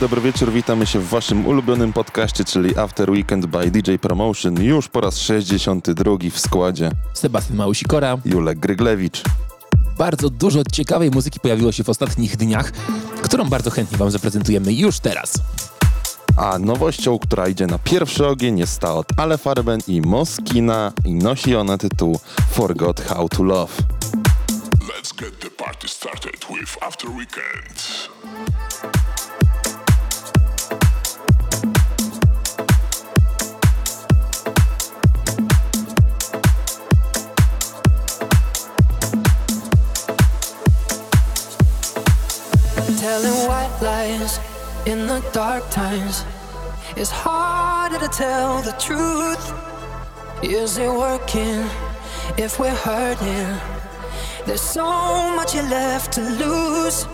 Dobry, wieczór, witamy się w waszym ulubionym podcaście, czyli After Weekend by DJ Promotion. Już po raz 62 w składzie. Sebastian Małusikora. Julek Gryglewicz. Bardzo dużo ciekawej muzyki pojawiło się w ostatnich dniach, którą bardzo chętnie wam zaprezentujemy już teraz. A nowością, która idzie na pierwszy ogień jest ta od Ale Farben i Moskina i nosi ona tytuł Forgot How to Love. Let's get the party started with After Weekend. Telling white lies in the dark times. It's harder to tell the truth. Is it working if we're hurting? There's so much left to lose.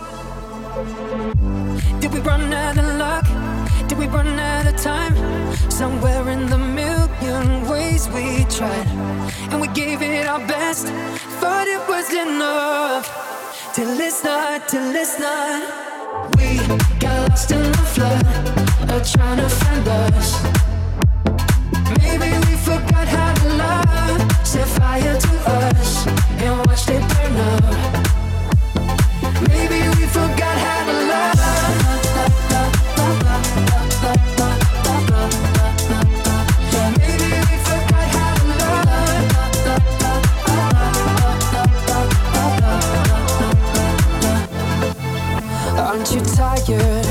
Did we run out of luck? Did we run out of time? Somewhere in the million ways we tried, and we gave it our best, thought it was enough. Till it's not, till it's not. We got lost in the flood of trying to find us. Maybe we forgot how to love. Set fire to us and watched it burn up. Maybe we forgot you're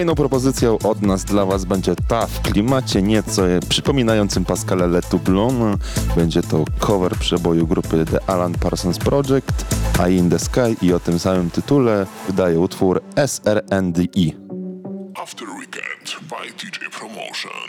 Kolejną propozycją od nas dla was będzie ta w klimacie nieco przypominającym Pascala Letoublon. Będzie to cover przeboju grupy The Alan Parsons Project, A in the Sky i o tym samym tytule wydaje utwór SRNDE. After Weekend by DJ Promotion.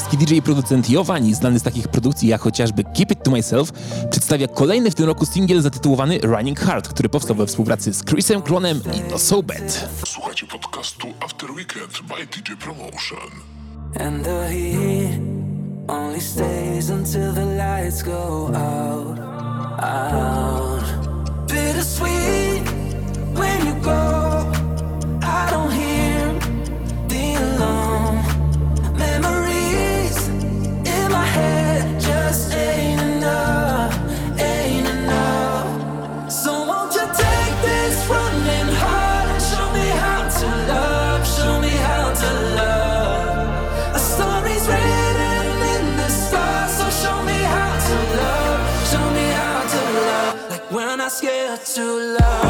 Łotewski DJ i producent Jowani, znany z takich produkcji jak chociażby Keep It To Myself, przedstawia kolejny w tym roku singiel zatytułowany Running Hard, który powstał we współpracy z Chrisem Kronem i No So Bad. Słuchajcie podcastu After Weekend by DJ Promotion. And the heat only stays until the lights go out. Out. Scared to love.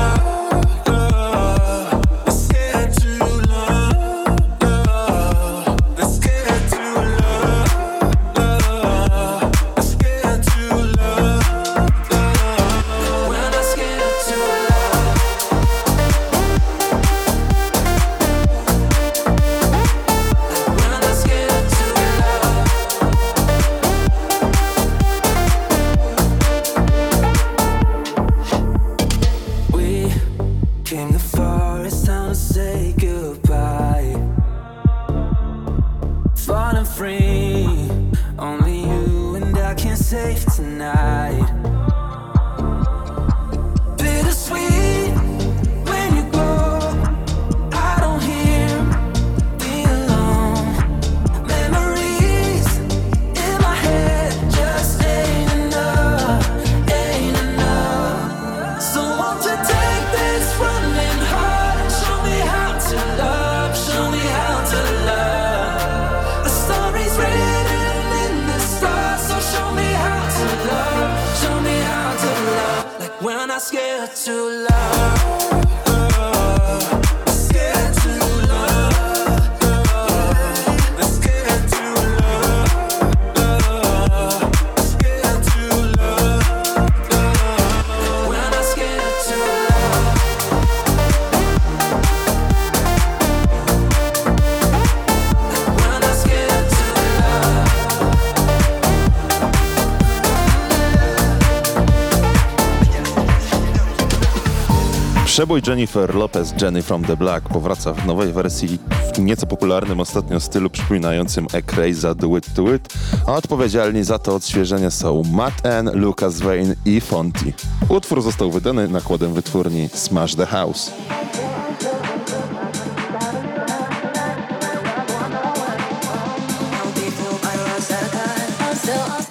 Przebój Jennifer Lopez, Jenny from the Black, powraca w nowej wersji w nieco popularnym ostatnio stylu przypominającym A-Crazy Do It To It, a odpowiedzialni za to odświeżenie są Matt N, Lucas Vane i Fonty. Utwór został wydany nakładem wytwórni Smash the House.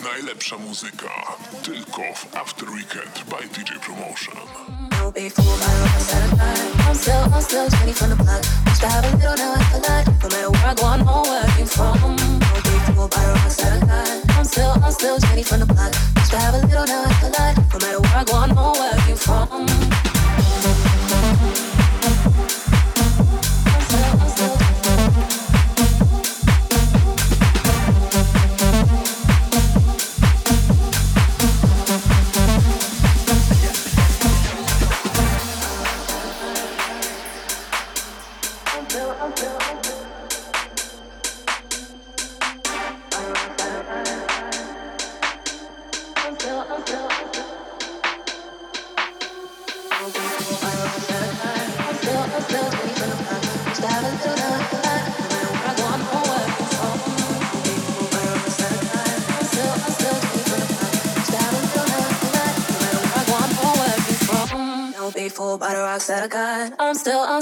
Najlepsza muzyka tylko w After Weekend by DJ Promotion. I'm still, I'm still 20 from the block. Used to have a little, now I have a lot. No matter where I go, I know where came from. I'm still, I'm still 20 from the block. A little, now I have a lot. No matter where I go, I know where I from.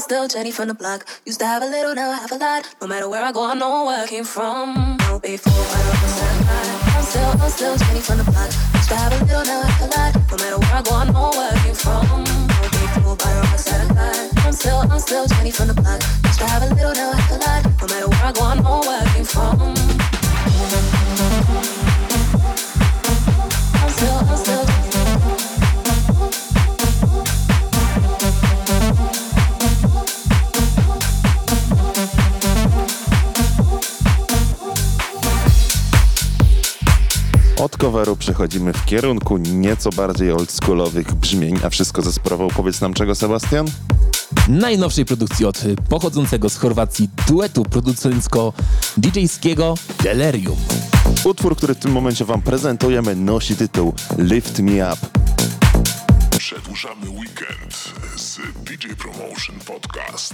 Still, Jenny from the block. Used to have a little, now I have a lot. No matter where I go, I know where I came from. Don't be fooled by the rocks that I got. I'm still, I'm still Jenny from the block. Used to have a little, now I have a lot. No matter where I go, I know where I came from. Don't be fooled by the rocks that I got. I'm still, I'm still Jenny from the block. Used to have a little, now I have a lot. No matter where I go, I know where I came from. I'm still, I'm still. Coveru przechodzimy w kierunku nieco bardziej oldschoolowych brzmień, a wszystko ze sprawą, powiedz nam czego Sebastian? najnowszej produkcji od pochodzącego z Chorwacji duetu producencko-DJ-skiego Delerium. Utwór, który w tym momencie wam prezentujemy, nosi tytuł Lift Me Up. Przedłużamy weekend z DJ Promotion Podcast.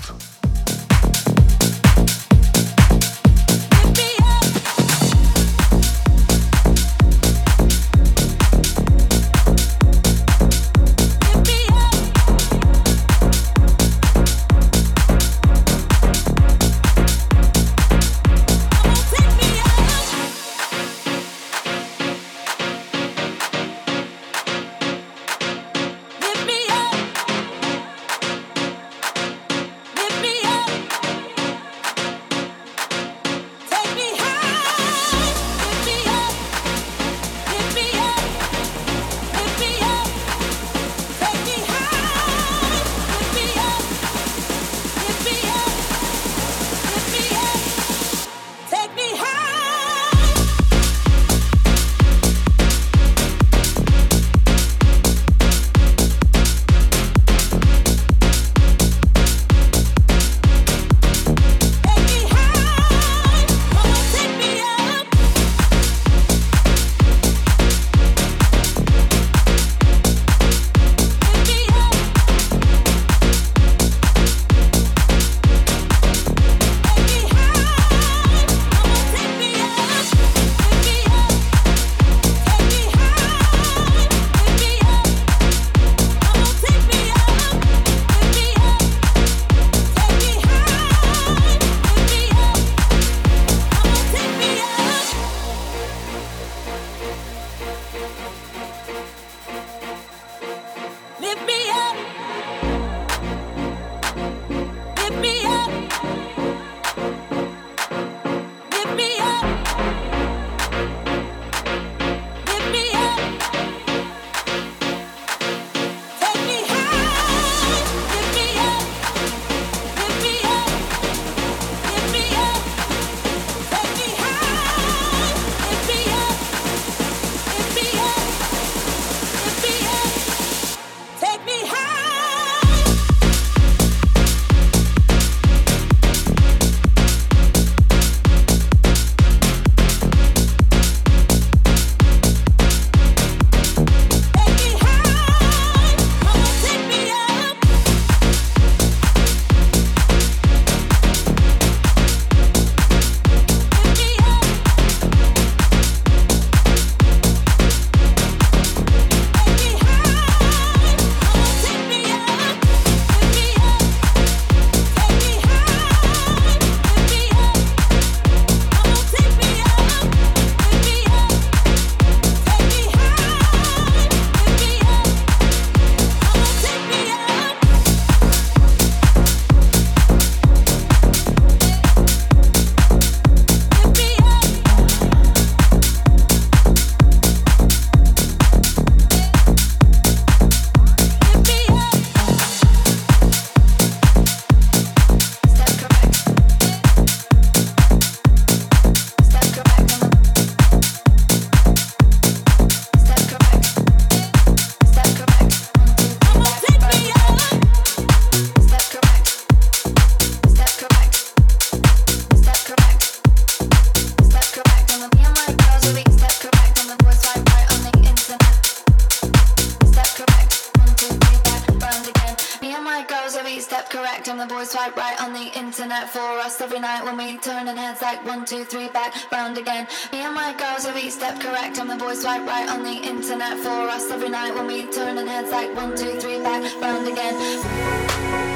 Like one, two, three, back, round again. Me and my girls, we step correct. And the boys swipe right on the internet for us every night when we turning heads like one, two, three, back, round again.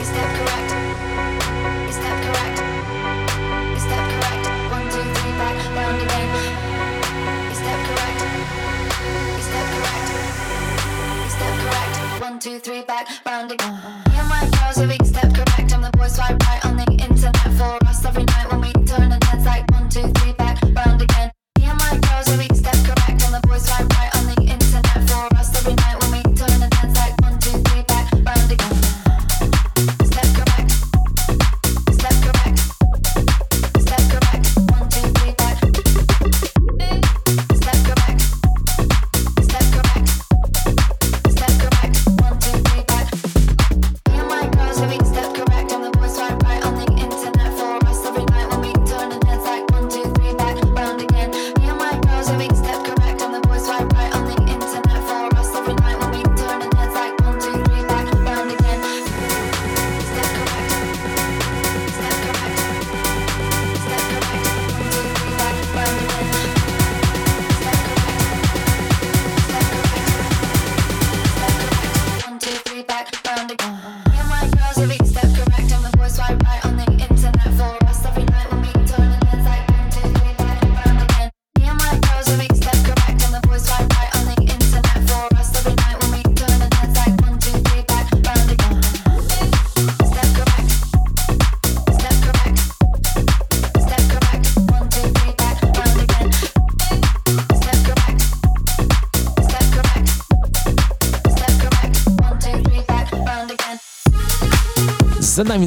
Step correct. Step correct. Step correct. One, two, three, back, round again. Step correct. Step correct. Step correct. One, two, three, back, round again. Me and my girls, we step correct. And the boys swipe right on the internet for us every night one, two, three, back, round again. Me and my girls, yeah, step correct. And the boys swipe right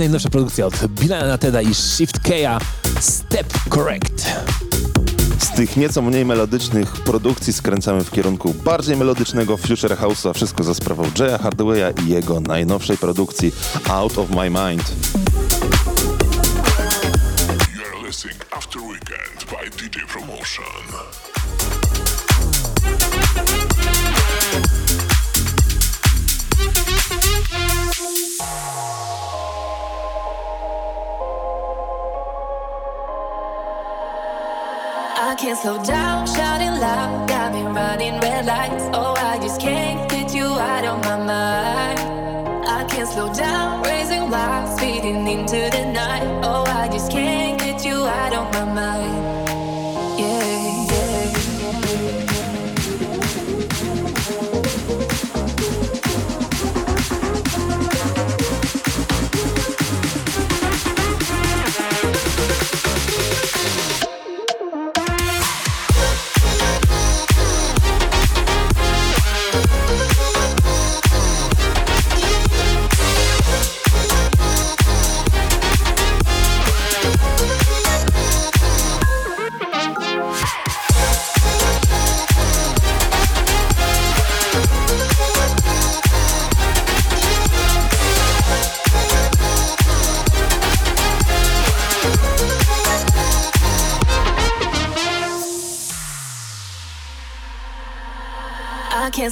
najnowsza produkcja od Bilana Teda i Shift Kea Step Correct. Z tych nieco mniej melodycznych produkcji skręcamy w kierunku bardziej melodycznego Future House'a, wszystko za sprawą Jaya Hardwaya i jego najnowszej produkcji Out of My Mind. Slow down,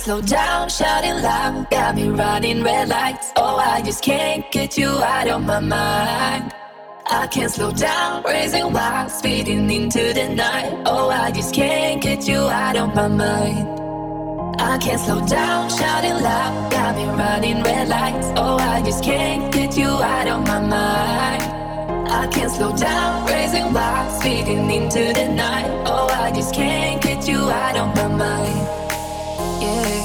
slow down, shouting loud, got me running red lights. Oh, I just can't get you out of my mind. I can't slow down, raising wild, speeding into the night. Oh, I just can't get you out of my mind. I can't slow down, shouting loud, got me running red lights. Oh, I just can't get you out of my mind. I can't slow down, raising wild, speeding into the night. Oh, I just can't get you out of my mind. Yeah.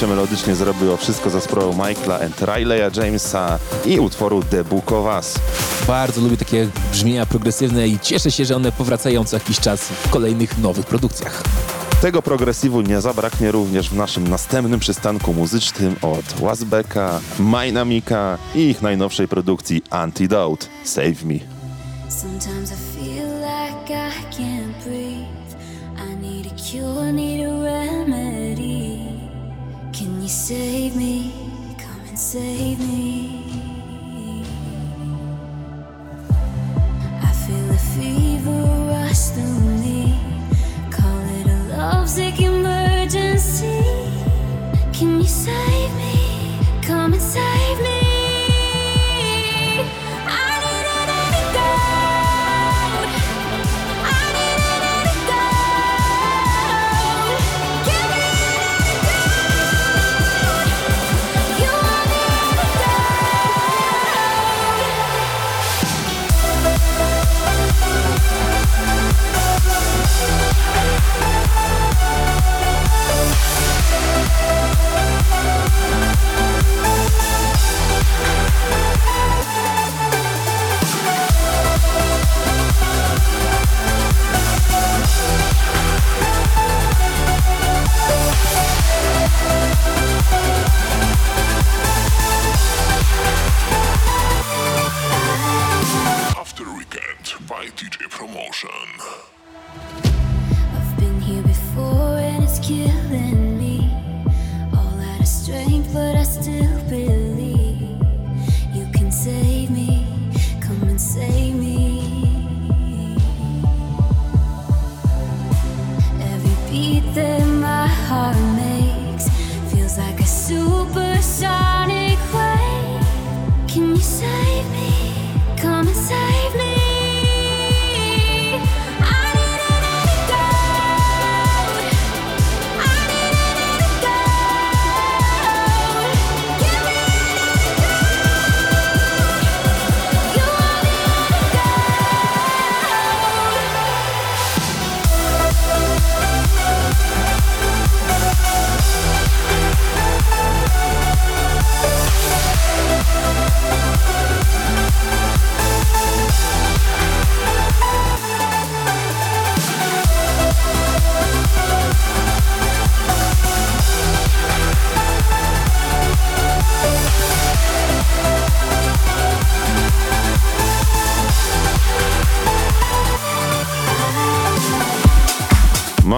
Ale nam się melodycznie zrobiło wszystko za sprawą Michaela and Rileya Jamesa i utworu The Book of Us. Bardzo lubię takie brzmienia progresywne i cieszę się, że one powracają co jakiś czas w kolejnych nowych produkcjach. Tego progresywu nie zabraknie również w naszym następnym przystanku muzycznym od Wasbecka, Majnamika i ich najnowszej produkcji Antidote Save Me. Sometimes I feel like I can't breathe. I need a cure, need a remedy. Save me? Come and save me. I feel a fever rush through me. Call it a lovesick emergency. Can you save me? Come and save me. DJ Promotion.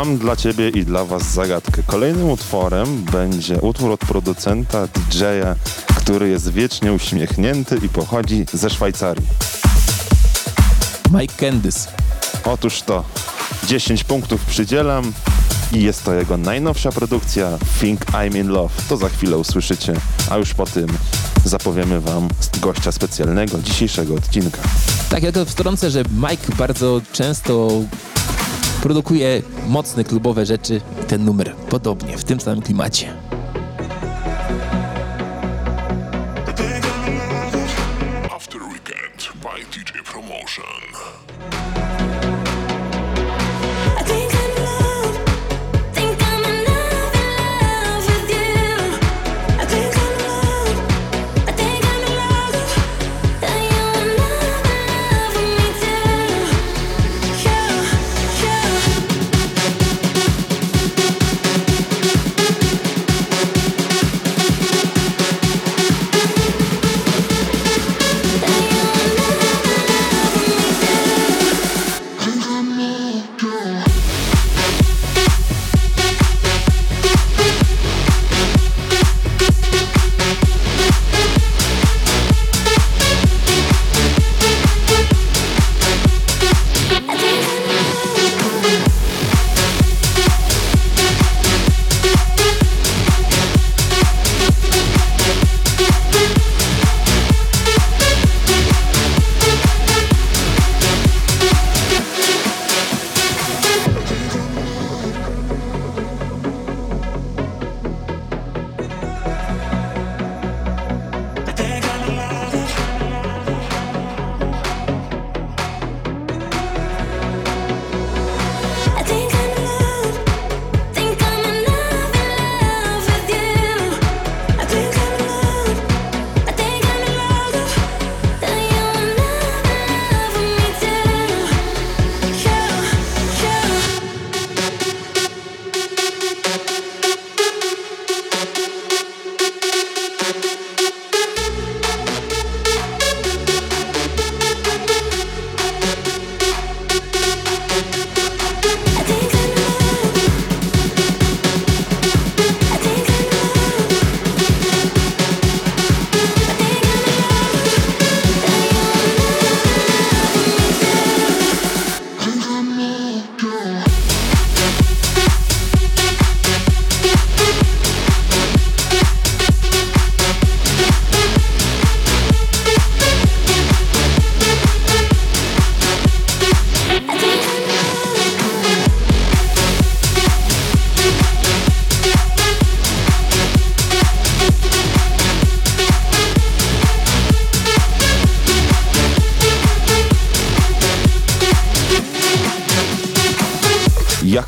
Mam dla ciebie i dla was zagadkę. Kolejnym utworem będzie utwór od producenta DJ-a, który jest wiecznie uśmiechnięty i pochodzi ze Szwajcarii. Mike Candice. Otóż to 10 punktów przydzielam i jest to jego najnowsza produkcja Think I'm in Love. To za chwilę usłyszycie, a już po tym zapowiemy wam gościa specjalnego dzisiejszego odcinka. Tak, ja tylko wtrącę, że Mike bardzo często produkuje mocne klubowe rzeczy. Ten numer podobnie, w tym samym klimacie.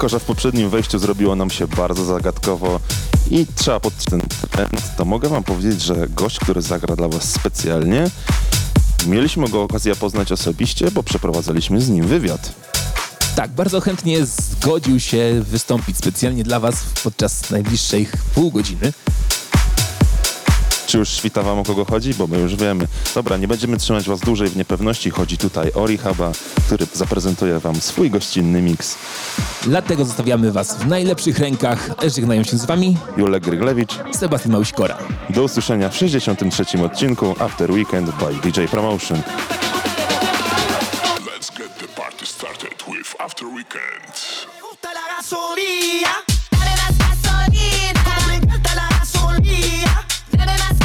Jako, że w poprzednim wejściu zrobiło nam się bardzo zagadkowo i trzeba podtrzymać ten trend, to mogę wam powiedzieć, że gość, który zagra dla was specjalnie, mieliśmy go okazję poznać osobiście, bo przeprowadzaliśmy z nim wywiad. Tak, bardzo chętnie zgodził się wystąpić specjalnie dla Was podczas najbliższej pół godziny. Czy już świta wam o kogo chodzi? Bo my już wiemy. Dobra, nie będziemy trzymać was dłużej w niepewności. Chodzi tutaj o Rehaba, który zaprezentuje wam swój gościnny miks. Dlatego zostawiamy Was w najlepszych rękach. Żegnają się z Wami Julek Gryglewicz. Sebastian Małyśkora. Do usłyszenia w 63. odcinku After Weekend by DJ Promotion. Let's get the party started with After Weekend. gasolina. Dame más gasolina, Me encanta la gasolina. dame más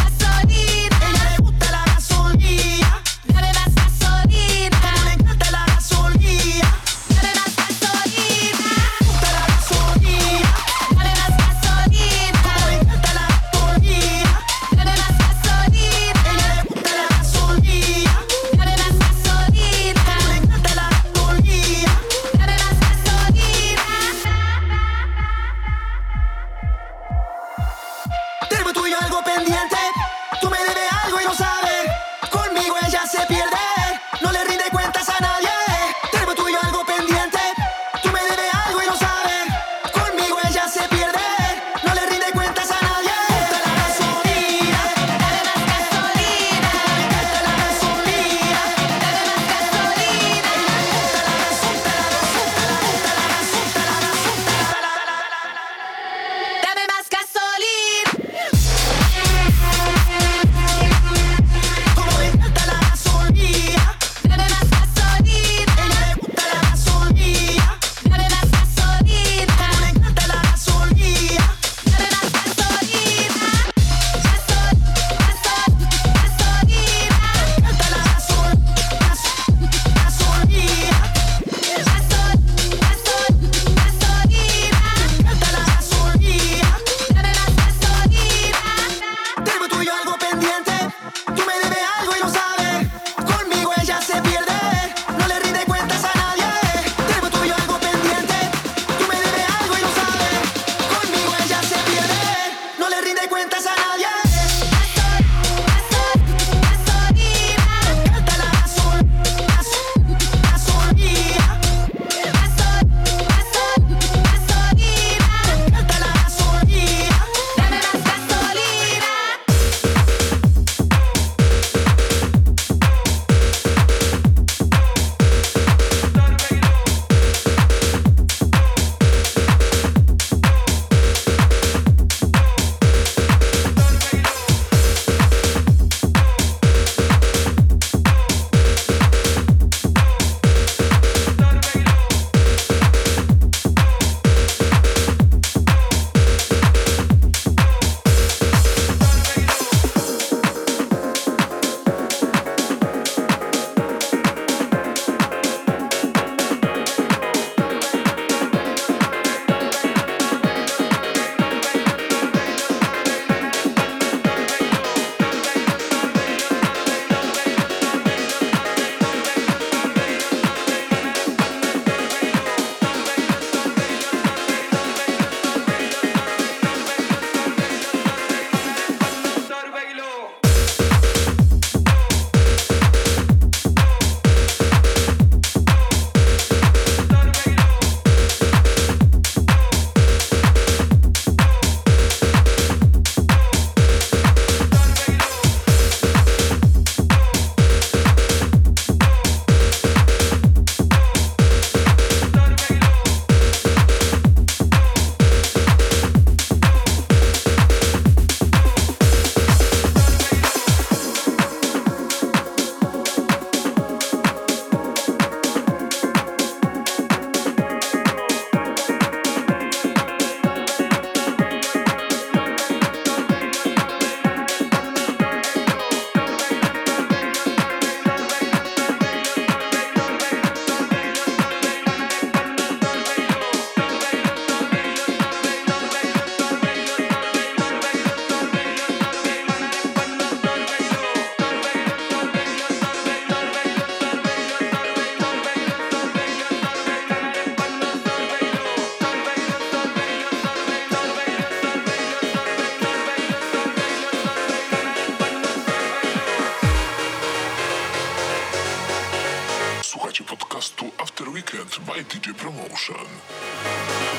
podcastu After Weekend by DJ Promotion.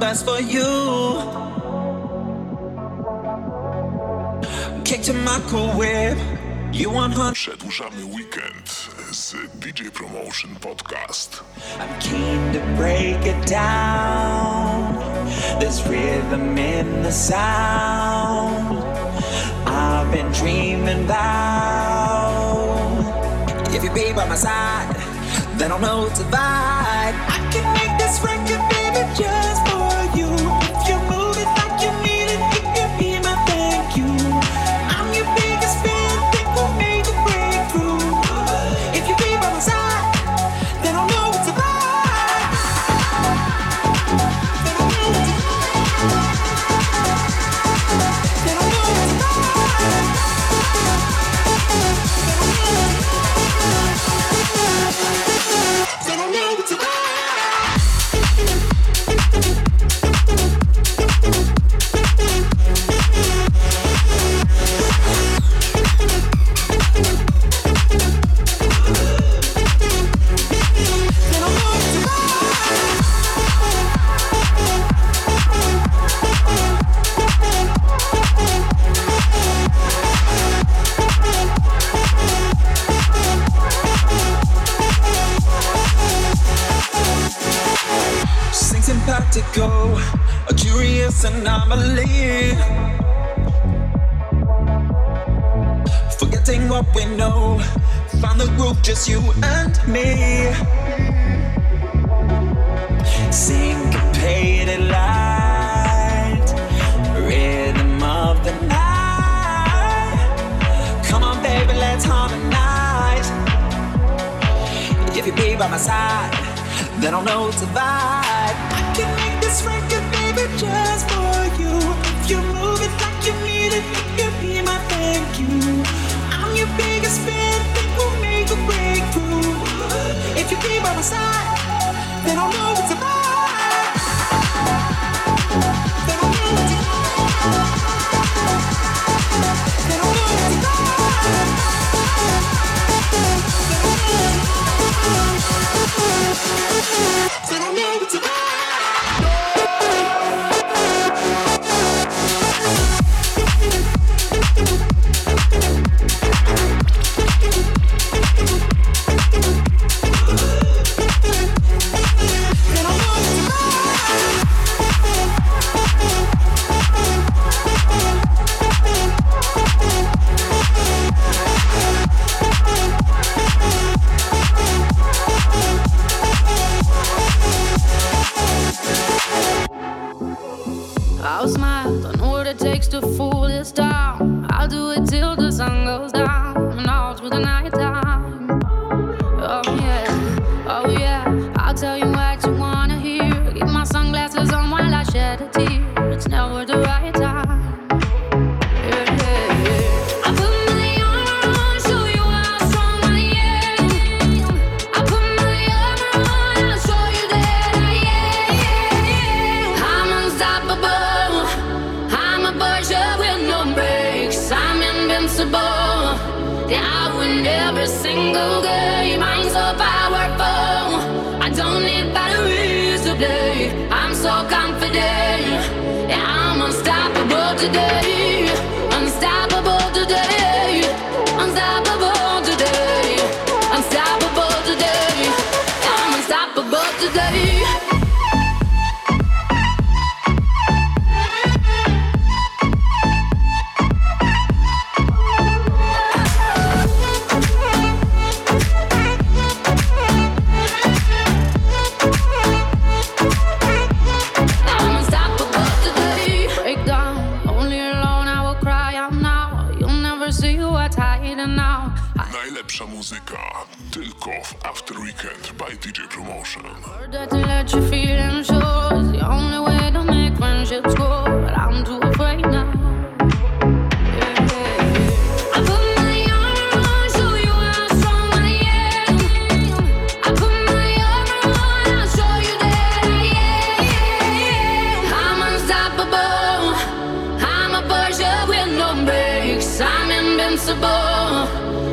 best for you. Kick to my cool microwave. You want hunt. Przedłużamy weekend z DJ Promotion Podcast. I'm keen to break it down. This rhythm in the sound. I've been dreaming about. If you be by my side, then I'll know to vibe. I can make this record, baby, just. just you and me. Syncopated light, rhythm of the night. Come on, baby, let's harmonize. If you be by my side, then I'll know to vibe. I can make this record, baby, just for you. If you move it like you need it, you can be my thank you. I'm your biggest fan. if you keep by my side, then I'll know it's about. I'll smile. Don't know what it takes to fool this town. I'll do it till the sun goes down.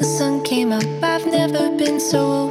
the sun came up. I've never been so.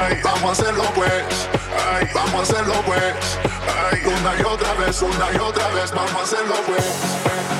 ay, vamos a hacerlo pues, ay, vamos a hacerlo pues, ay, una y otra vez, una y otra vez, vamos a hacerlo pues.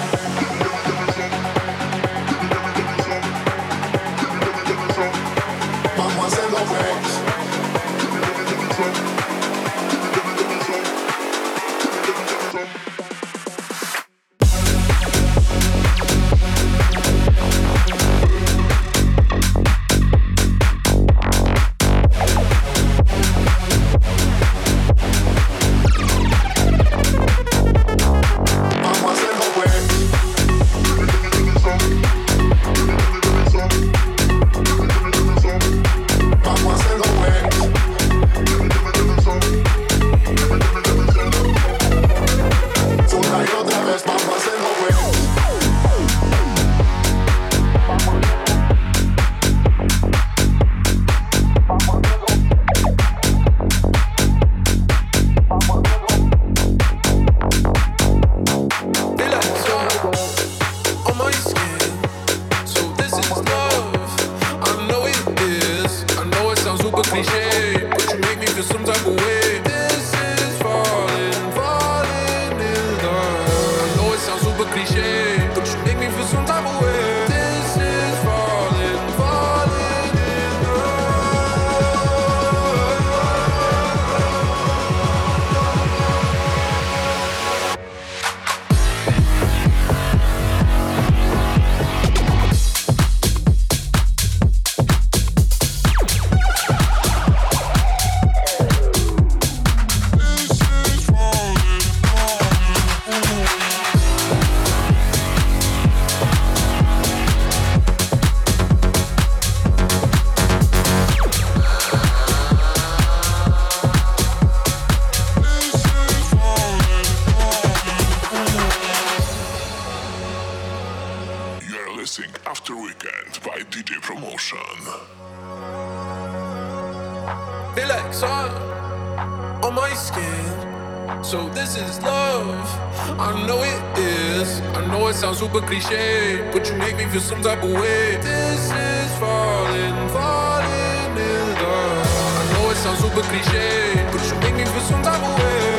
super cliche, but you make me feel some type of way. This is falling, falling in love. I know it sounds super cliche, but you make me feel some type of way.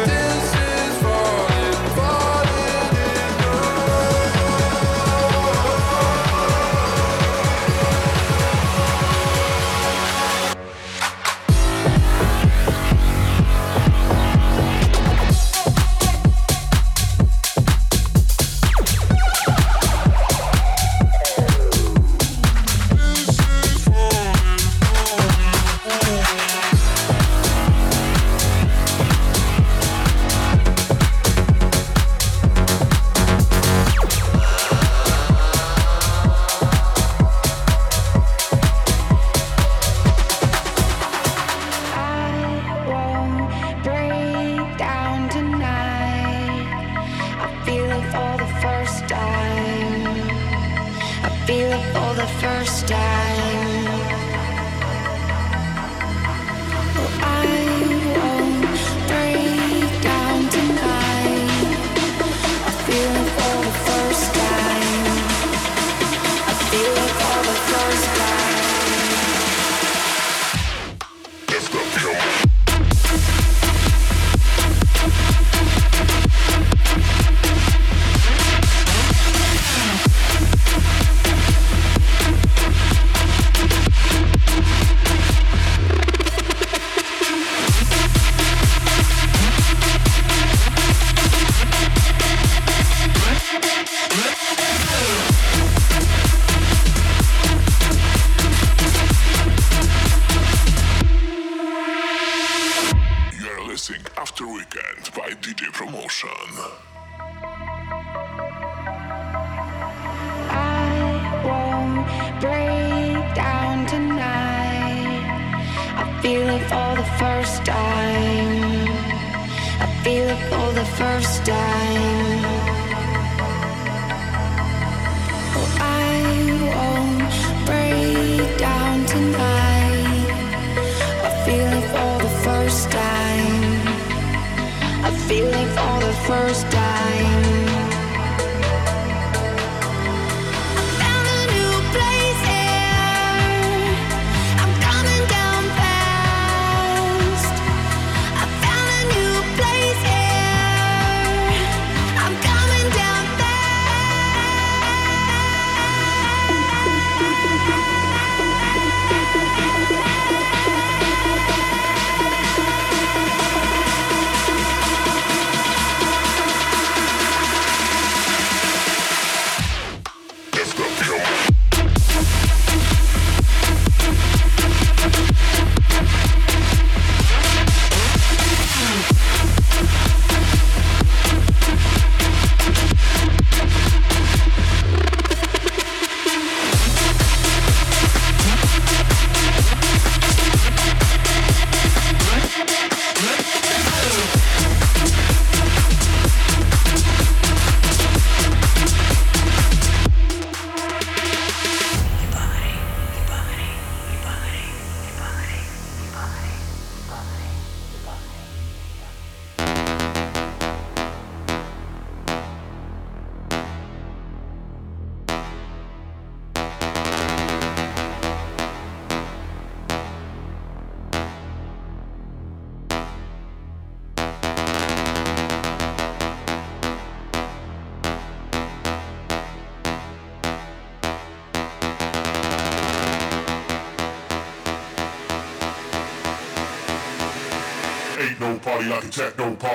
techno pop.